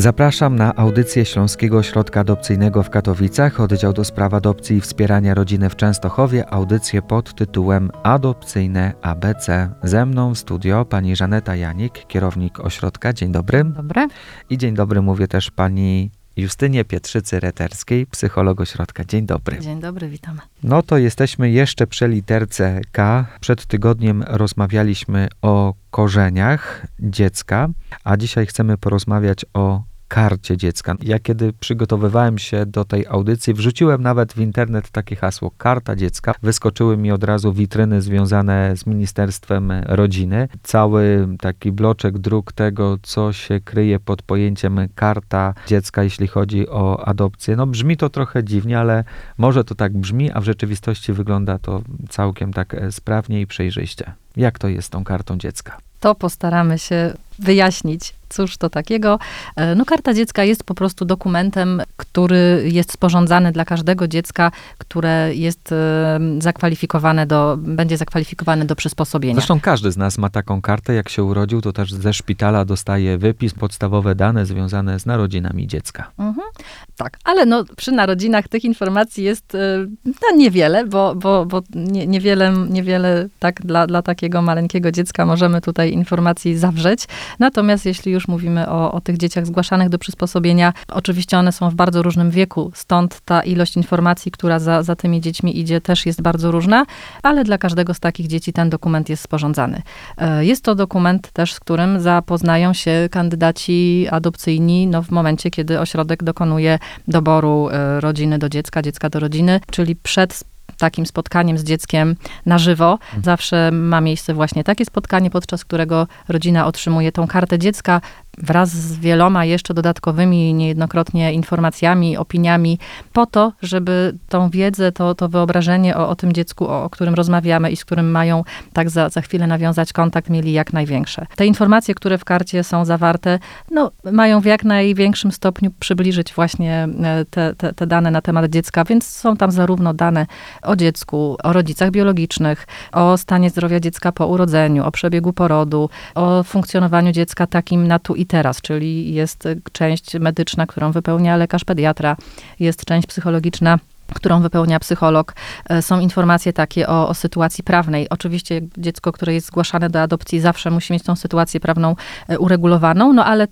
Zapraszam na audycję Śląskiego Ośrodka Adopcyjnego w Katowicach, oddział do spraw adopcji i wspierania rodziny w Częstochowie, audycję pod tytułem Adopcyjne ABC. Ze mną w studio pani Żaneta Janik, kierownik ośrodka. Dzień dobry. Dobry. I dzień dobry mówię też pani Justynie Pietrzycy-Reterskiej, psycholog ośrodka. Dzień dobry. Dzień dobry, witamy. No to jesteśmy jeszcze przy literce K. Przed tygodniem rozmawialiśmy o korzeniach dziecka, a dzisiaj chcemy porozmawiać o karcie dziecka. Ja kiedy przygotowywałem się do tej audycji, wrzuciłem nawet w internet takie hasło karta dziecka. Wyskoczyły mi od razu witryny związane z Ministerstwem Rodziny. Cały taki bloczek dróg tego, co się kryje pod pojęciem karta dziecka, jeśli chodzi o adopcję. No brzmi to trochę dziwnie, ale może to tak brzmi, a w rzeczywistości wygląda to całkiem tak sprawnie i przejrzyście. Jak to jest z tą kartą dziecka? To postaramy się wyjaśnić Cóż to takiego? E, no, karta dziecka jest po prostu dokumentem, który jest sporządzany dla każdego dziecka, które jest e, zakwalifikowane do, będzie zakwalifikowane do przysposobienia. Zresztą każdy z nas ma taką kartę. Jak się urodził, to też ze szpitala dostaje wypis, podstawowe dane związane z narodzinami dziecka. Mhm. Tak, ale no, przy narodzinach tych informacji jest e, no, niewiele, bo, bo, bo nie, niewiele, niewiele tak dla, dla takiego maleńkiego dziecka możemy tutaj informacji zawrzeć. Natomiast jeśli już już mówimy o, o tych dzieciach zgłaszanych do przysposobienia. Oczywiście one są w bardzo różnym wieku, stąd ta ilość informacji, która za, za tymi dziećmi idzie, też jest bardzo różna, ale dla każdego z takich dzieci ten dokument jest sporządzany. E, jest to dokument też, z którym zapoznają się kandydaci adopcyjni no, w momencie, kiedy ośrodek dokonuje doboru e, rodziny do dziecka, dziecka do rodziny, czyli przed takim spotkaniem z dzieckiem na żywo. Mhm. Zawsze ma miejsce właśnie takie spotkanie, podczas którego rodzina otrzymuje tą kartę dziecka, wraz z wieloma jeszcze dodatkowymi, niejednokrotnie informacjami, opiniami, po to, żeby tą wiedzę, to, to wyobrażenie o, o tym dziecku, o, o którym rozmawiamy i z którym mają tak za, za chwilę nawiązać kontakt, mieli jak największe. Te informacje, które w karcie są zawarte, no, mają w jak największym stopniu przybliżyć właśnie e, te, te, te dane na temat dziecka, więc są tam zarówno dane o dziecku, o rodzicach biologicznych, o stanie zdrowia dziecka po urodzeniu, o przebiegu porodu, o funkcjonowaniu dziecka takim na tu i teraz, czyli jest część medyczna, którą wypełnia lekarz pediatra, jest część psychologiczna którą wypełnia psycholog. E, są informacje takie o, o, sytuacji prawnej. Oczywiście dziecko, które jest zgłaszane do adopcji, zawsze musi mieć tą sytuację prawną e, uregulowaną, no ale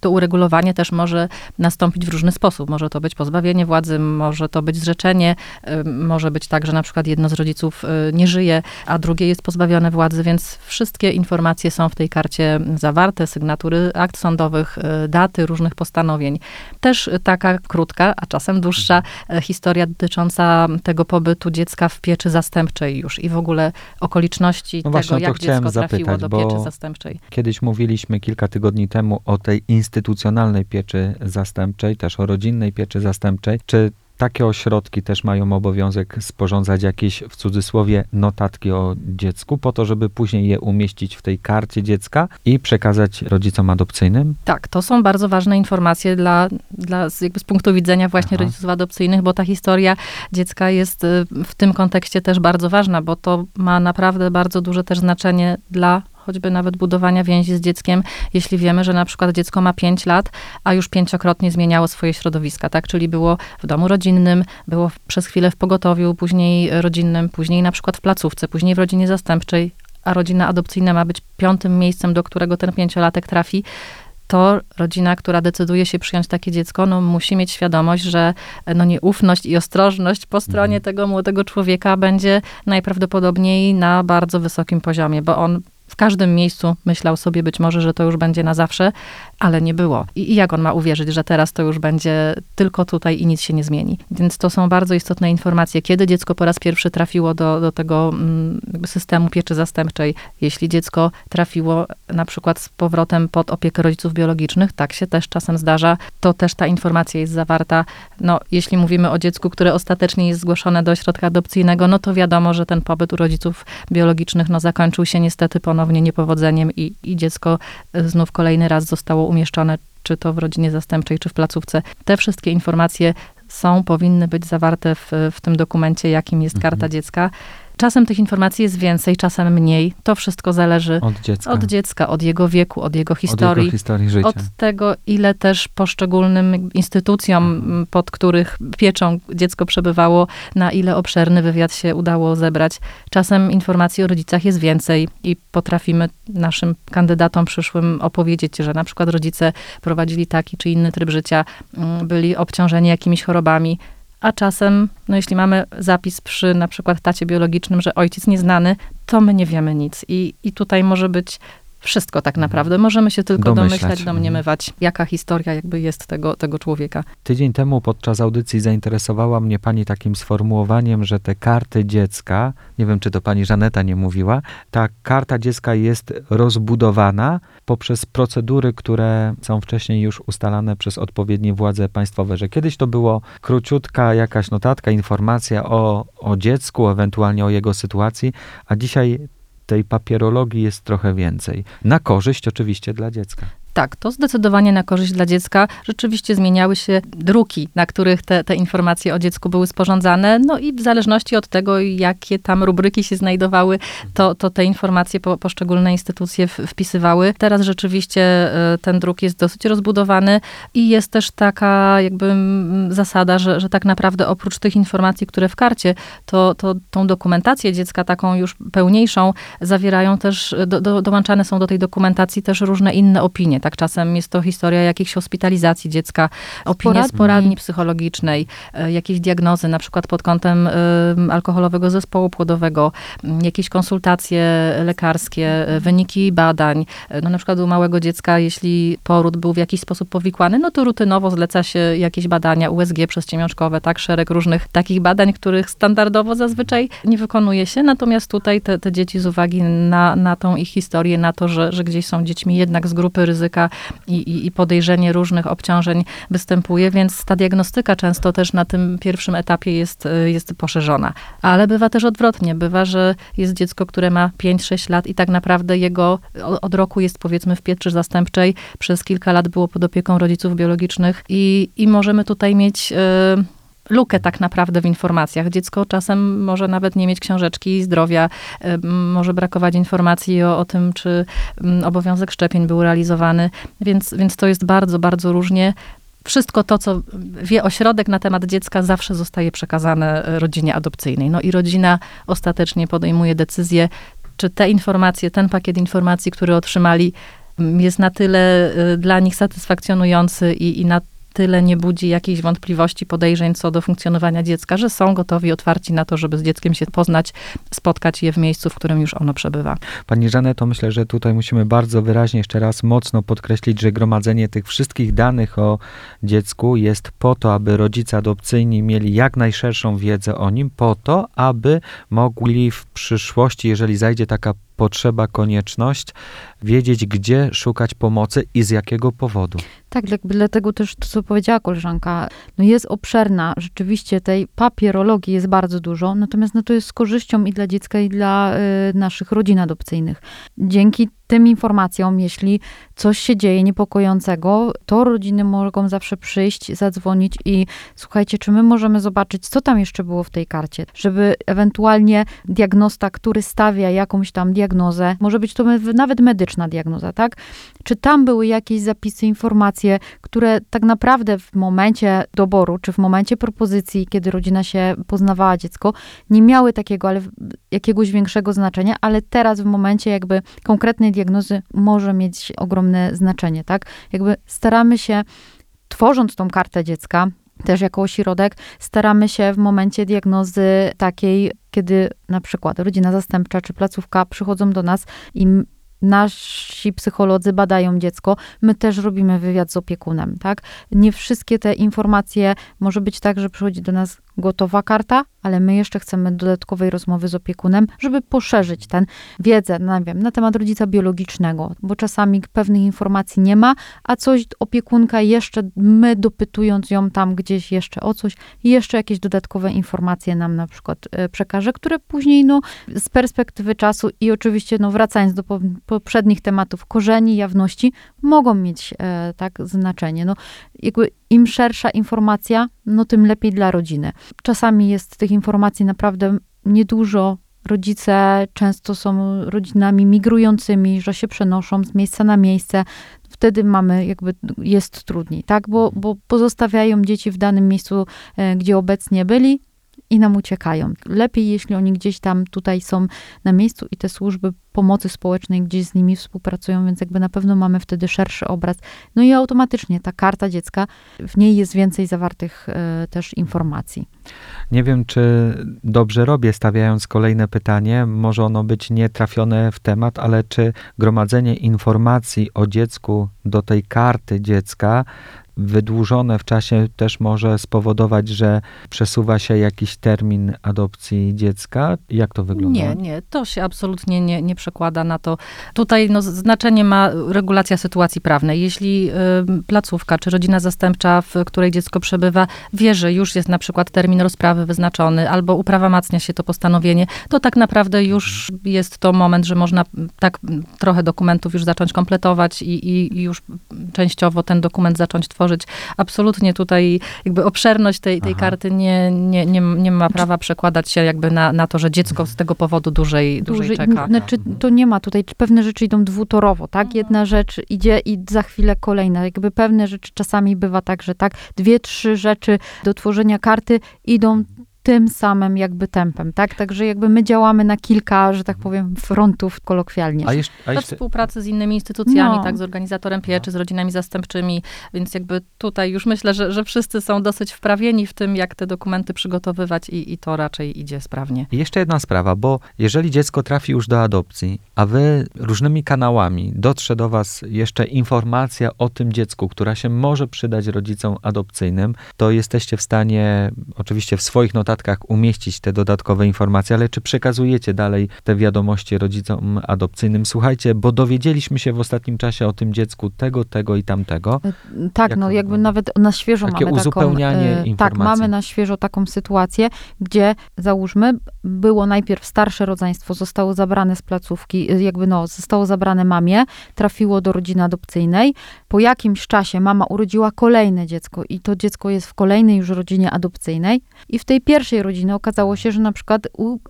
to uregulowanie też może nastąpić w różny sposób. Może to być pozbawienie władzy, może to być zrzeczenie, e, może być tak, że na przykład jedno z rodziców nie żyje, a drugie jest pozbawione władzy, więc wszystkie informacje są w tej karcie zawarte, sygnatury akt sądowych, daty różnych postanowień. Też taka krótka, a czasem dłuższa historia dotycząca tego pobytu dziecka w pieczy zastępczej już i w ogóle okoliczności no właśnie, tego, jak dziecko zapytać, trafiło do pieczy zastępczej. Kiedyś mówiliśmy kilka tygodni temu o tej instytucjonalnej pieczy zastępczej, też o rodzinnej pieczy zastępczej. Czy takie ośrodki też mają obowiązek sporządzać jakieś, w cudzysłowie, notatki o dziecku, po to, żeby później je umieścić w tej karcie dziecka i przekazać rodzicom adopcyjnym? Tak, to są bardzo ważne informacje dla, dla jakby z punktu widzenia właśnie Aha. rodziców adopcyjnych, bo ta historia dziecka jest y, w tym kontekście też bardzo ważna, bo to ma naprawdę bardzo duże też znaczenie dla choćby nawet budowania więzi z dzieckiem, jeśli wiemy, że na przykład dziecko ma 5 lat, a już pięciokrotnie zmieniało swoje środowiska, tak? Czyli było w domu rodzinnym, było przez chwilę w pogotowiu, później rodzinnym, później na przykład w placówce, później w rodzinie zastępczej, a rodzina adopcyjna ma być piątym miejscem, do którego ten pięciolatek trafi, to rodzina, która decyduje się przyjąć takie dziecko, no, musi mieć świadomość, że no, nieufność i ostrożność po stronie mhm. tego młodego człowieka będzie najprawdopodobniej na bardzo wysokim poziomie, bo on w każdym miejscu myślał sobie być może, że to już będzie na zawsze, ale nie było. I, jak on ma uwierzyć, że teraz to już będzie tylko tutaj i nic się nie zmieni? Więc to są bardzo istotne informacje, kiedy dziecko po raz pierwszy trafiło do, do tego mm, systemu pieczy zastępczej. Jeśli dziecko trafiło na przykład z powrotem pod opiekę rodziców biologicznych, tak się też czasem zdarza, to też ta informacja jest zawarta. No, jeśli mówimy o dziecku, które ostatecznie jest zgłoszone do ośrodka adopcyjnego, no to wiadomo, że ten pobyt u rodziców biologicznych no, zakończył się niestety ponownie niepowodzeniem i, i dziecko e, znów kolejny raz zostało umieszczone, czy to w rodzinie zastępczej, czy w placówce. Te wszystkie informacje są, powinny być zawarte w, w tym dokumencie, jakim jest karta mhm. dziecka. Czasem tych informacji jest więcej, czasem mniej. To wszystko zależy Od dziecka. od dziecka, od jego wieku, od jego Od historii. jego historii życia. Od tego, ile też poszczególnym instytucjom, Mhm. pod których pieczą dziecko przebywało, na ile obszerny wywiad się udało zebrać. Czasem informacji o rodzicach jest więcej i potrafimy naszym kandydatom przyszłym opowiedzieć, że na przykład rodzice prowadzili taki czy inny tryb życia, byli obciążeni jakimiś chorobami. A czasem, no jeśli mamy zapis przy na przykład tacie biologicznym, że ojciec nieznany, to my nie wiemy nic. I, i tutaj może być wszystko tak naprawdę. Możemy się tylko. Domyślać. domyślać, domniemywać, jaka historia jakby jest tego, tego człowieka. Tydzień temu podczas audycji zainteresowała mnie pani takim sformułowaniem, że te karty dziecka, nie wiem czy to pani Żaneta nie mówiła, ta karta dziecka jest rozbudowana poprzez procedury, które są wcześniej już ustalane przez odpowiednie władze państwowe, że kiedyś to było króciutka jakaś notatka, informacja o, o dziecku, ewentualnie o jego sytuacji, a dzisiaj tej papierologii jest trochę więcej. Na korzyść oczywiście dla dziecka. Tak, to zdecydowanie na korzyść dla dziecka. Rzeczywiście zmieniały się druki, na których te, te informacje o dziecku były sporządzane. No i w zależności od tego, jakie tam rubryki się znajdowały, to, to te informacje po, poszczególne instytucje w, wpisywały. Teraz rzeczywiście e, ten druk jest dosyć rozbudowany i jest też taka jakby mm, zasada, że, że tak naprawdę oprócz tych informacji, które w karcie, to, to tą dokumentację dziecka taką już pełniejszą zawierają też, do, do, dołączane są do tej dokumentacji też różne inne opinie. Tak czasem jest to historia jakichś hospitalizacji dziecka, opinie z Poradni. poradni psychologicznej, e, jakieś diagnozy, na przykład pod kątem alkoholowego zespołu płodowego, jakieś konsultacje lekarskie, e, wyniki badań. E, No na przykład u małego dziecka, jeśli poród był w jakiś sposób powikłany, no to rutynowo zleca się jakieś badania USG przezciemiączkowe, tak, szereg różnych takich badań, których standardowo zazwyczaj nie wykonuje się, natomiast tutaj te, te dzieci z uwagi na, na tą ich historię, na to, że, że gdzieś są dziećmi jednak z grupy ryzyka i, i, i podejrzenie różnych obciążeń występuje, więc ta diagnostyka często też na tym pierwszym etapie jest, y, jest poszerzona. Ale bywa też odwrotnie. Bywa, że jest dziecko, które ma 5-6 lat i tak naprawdę jego od roku jest powiedzmy w pieczy zastępczej, przez kilka lat było pod opieką rodziców biologicznych i, i możemy tutaj mieć... y, lukę tak naprawdę w informacjach. Dziecko czasem może nawet nie mieć książeczki zdrowia, y, może brakować informacji o, o tym, czy mm, obowiązek szczepień był realizowany, więc, więc to jest bardzo, bardzo różnie. Wszystko to, co wie ośrodek na temat dziecka, zawsze zostaje przekazane e, rodzinie adopcyjnej. No i rodzina ostatecznie podejmuje decyzję, czy te informacje, ten pakiet informacji, który otrzymali, mm, jest na tyle y, dla nich satysfakcjonujący i, i na tyle nie budzi jakichś wątpliwości, podejrzeń co do funkcjonowania dziecka, że są gotowi, otwarci na to, żeby z dzieckiem się poznać, spotkać je w miejscu, w którym już ono przebywa. Pani Żaneto, myślę, że tutaj musimy bardzo wyraźnie jeszcze raz mocno podkreślić, że gromadzenie tych wszystkich danych o dziecku jest po to, aby rodzice adopcyjni mieli jak najszerszą wiedzę o nim, po to, aby mogli w przyszłości, jeżeli zajdzie taka potrzeba, konieczność, wiedzieć, gdzie szukać pomocy i z jakiego powodu. Tak, jakby dlatego też to, co powiedziała koleżanka, no jest obszerna, rzeczywiście tej papierologii jest bardzo dużo, natomiast no to jest z korzyścią i dla dziecka, i dla y, naszych rodzin adopcyjnych. Dzięki tym informacjom, jeśli coś się dzieje niepokojącego, to rodziny mogą zawsze przyjść, zadzwonić i słuchajcie, czy my możemy zobaczyć, co tam jeszcze było w tej karcie, żeby ewentualnie diagnosta, który stawia jakąś tam diagnozę, może być to nawet medyczna diagnoza, tak? Czy tam były jakieś zapisy, informacje, które tak naprawdę w momencie doboru, czy w momencie propozycji, kiedy rodzina się poznawała dziecko, nie miały takiego, ale jakiegoś większego znaczenia, ale teraz w momencie jakby konkretnej diagnozy może mieć ogromne znaczenie, tak? Jakby staramy się, tworząc tą kartę dziecka, też jako ośrodek, staramy się w momencie diagnozy takiej, kiedy na przykład rodzina zastępcza czy placówka przychodzą do nas i nasi psycholodzy badają dziecko, my też robimy wywiad z opiekunem, tak? Nie wszystkie te informacje, może być tak, że przychodzi do nas gotowa karta, ale my jeszcze chcemy dodatkowej rozmowy z opiekunem, żeby poszerzyć tę wiedzę, no wiem, na temat rodzica biologicznego, bo czasami pewnych informacji nie ma, a coś opiekunka jeszcze, my dopytując ją tam gdzieś jeszcze o coś, jeszcze jakieś dodatkowe informacje nam na przykład e, przekaże, które później, no, z perspektywy czasu i oczywiście, no, wracając do po- poprzednich tematów, korzeni, jawności, mogą mieć e, tak znaczenie. No, jakby im szersza informacja, no tym lepiej dla rodziny. Czasami jest tych informacji naprawdę niedużo, rodzice często są rodzinami migrującymi, że się przenoszą z miejsca na miejsce, wtedy mamy, jakby jest trudniej, tak? Bo, bo pozostawiają dzieci w danym miejscu, e, gdzie obecnie byli i nam uciekają. Lepiej, jeśli oni gdzieś tam tutaj są na miejscu i te służby pomocy społecznej gdzieś z nimi współpracują, więc jakby na pewno mamy wtedy szerszy obraz. No i automatycznie ta karta dziecka, w niej jest więcej zawartych e, też informacji. Nie wiem, czy dobrze robię, stawiając kolejne pytanie. Może ono być nietrafione w temat, ale czy gromadzenie informacji o dziecku do tej karty dziecka wydłużone w czasie też może spowodować, że przesuwa się jakiś termin adopcji dziecka? Jak to wygląda? Nie, nie, to się absolutnie nie, nie przekłada na to. Tutaj no, znaczenie ma regulacja sytuacji prawnej. Jeśli y, placówka czy rodzina zastępcza, w której dziecko przebywa, wie, że już jest na przykład termin rozprawy wyznaczony, albo uprawomacnia się to postanowienie, to tak naprawdę już jest to moment, że można tak trochę dokumentów już zacząć kompletować i, i już częściowo ten dokument zacząć tworzyć tworzyć. Absolutnie tutaj jakby obszerność tej, tej karty nie, nie, nie, nie ma prawa przekładać się jakby na, na to, że dziecko z tego powodu dłużej, dłużej, dłużej czeka. Znaczy, to nie ma tutaj, pewne rzeczy idą dwutorowo, tak? Mhm. Jedna rzecz idzie i za chwilę kolejna. Jakby pewne rzeczy czasami bywa tak, że tak, dwie, trzy rzeczy do tworzenia karty idą tym samym jakby tempem, tak? Także jakby my działamy na kilka, że tak powiem, frontów kolokwialnie. A jeszcze, a jeszcze... We współpracy z innymi instytucjami, no. tak, z organizatorem pieczy, z rodzinami zastępczymi, więc jakby tutaj już myślę, że, że wszyscy są dosyć wprawieni w tym, jak te dokumenty przygotowywać i, i to raczej idzie sprawnie. I jeszcze jedna sprawa, bo jeżeli dziecko trafi już do adopcji, a wy różnymi kanałami dotrze do was jeszcze informacja o tym dziecku, która się może przydać rodzicom adopcyjnym, to jesteście w stanie oczywiście w swoich notach notatkach umieścić te dodatkowe informacje, ale czy przekazujecie dalej te wiadomości rodzicom adopcyjnym? Słuchajcie, bo dowiedzieliśmy się w ostatnim czasie o tym dziecku tego, tego i tamtego. E, tak, Jak no jakby nawet na świeżo Takie mamy uzupełnianie taką, informacji. Tak, mamy na świeżo taką sytuację, gdzie załóżmy, było najpierw starsze rodzeństwo, zostało zabrane z placówki, e, jakby no, zostało zabrane mamie, trafiło do rodziny adopcyjnej. Po jakimś czasie mama urodziła kolejne dziecko i to dziecko jest w kolejnej już rodzinie adopcyjnej i w tej pierwszej pierwszej rodziny okazało się, że na przykład u, y,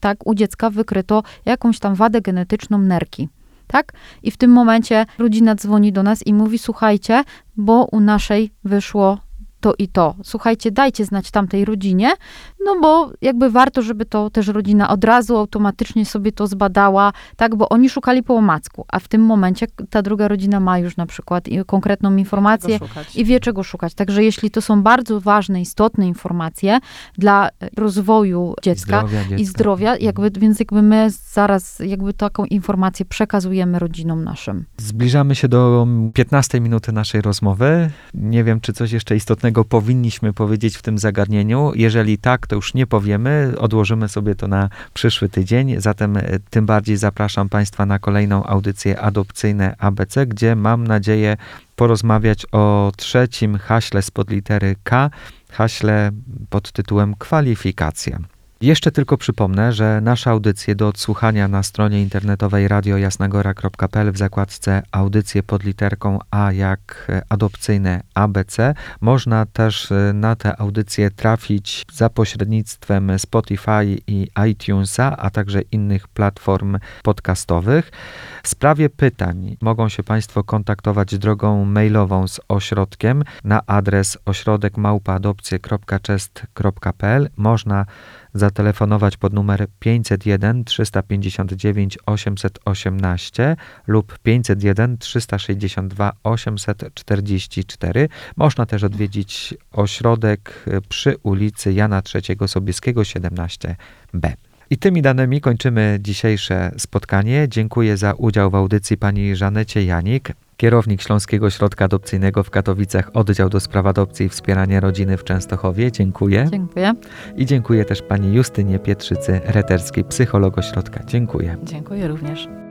tak, u dziecka wykryto jakąś tam wadę genetyczną nerki. Tak? I w tym momencie rodzina dzwoni do nas i mówi: Słuchajcie, bo u naszej wyszło to i to. Słuchajcie, dajcie znać tamtej rodzinie, no bo jakby warto, żeby to też rodzina od razu automatycznie sobie to zbadała, tak, bo oni szukali po omacku, a w tym momencie ta druga rodzina ma już na przykład konkretną informację i wie czego szukać. Także jeśli to są bardzo ważne, istotne informacje dla rozwoju dziecka i zdrowia, i zdrowia jakby, więc jakby my zaraz jakby taką informację przekazujemy rodzinom naszym. Zbliżamy się do 15 minuty naszej rozmowy. Nie wiem, czy coś jeszcze istotnego powinniśmy powiedzieć w tym zagadnieniu. Jeżeli tak, to już nie powiemy, odłożymy sobie to na przyszły tydzień. Zatem e, tym bardziej zapraszam Państwa na kolejną audycję adopcyjne ABC, gdzie mam nadzieję porozmawiać o trzecim haśle spod litery K, haśle pod tytułem kwalifikacja. Jeszcze tylko przypomnę, że nasze audycje do odsłuchania na stronie internetowej radiojasnagora.pl w zakładce audycje pod literką A jak adopcyjne ABC. Można też e, na te audycje trafić za pośrednictwem Spotify i iTunesa, a także innych platform podcastowych. W sprawie pytań mogą się Państwo kontaktować drogą mailową z ośrodkiem na adres ośrodekmałpaadopcje.chest.pl. Można zatelefonować pod numer 501 359 818 lub 501 362 844. Można też odwiedzić ośrodek przy ulicy Jana III Sobieskiego 17b. I tymi danymi kończymy dzisiejsze spotkanie. Dziękuję za udział w audycji pani Żanecie Janik, kierownik Śląskiego Ośrodka Adopcyjnego w Katowicach, oddział do spraw adopcji i wspierania rodziny w Częstochowie. Dziękuję. Dziękuję. I dziękuję też pani Justynie Pietrzycy, reterskiej, psycholog ośrodka. Dziękuję. Dziękuję również.